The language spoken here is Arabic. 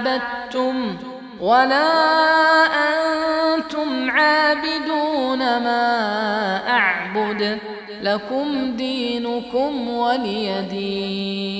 عبدتم ولا أنتم عابدون ما اعبد لكم دينكم ولي دين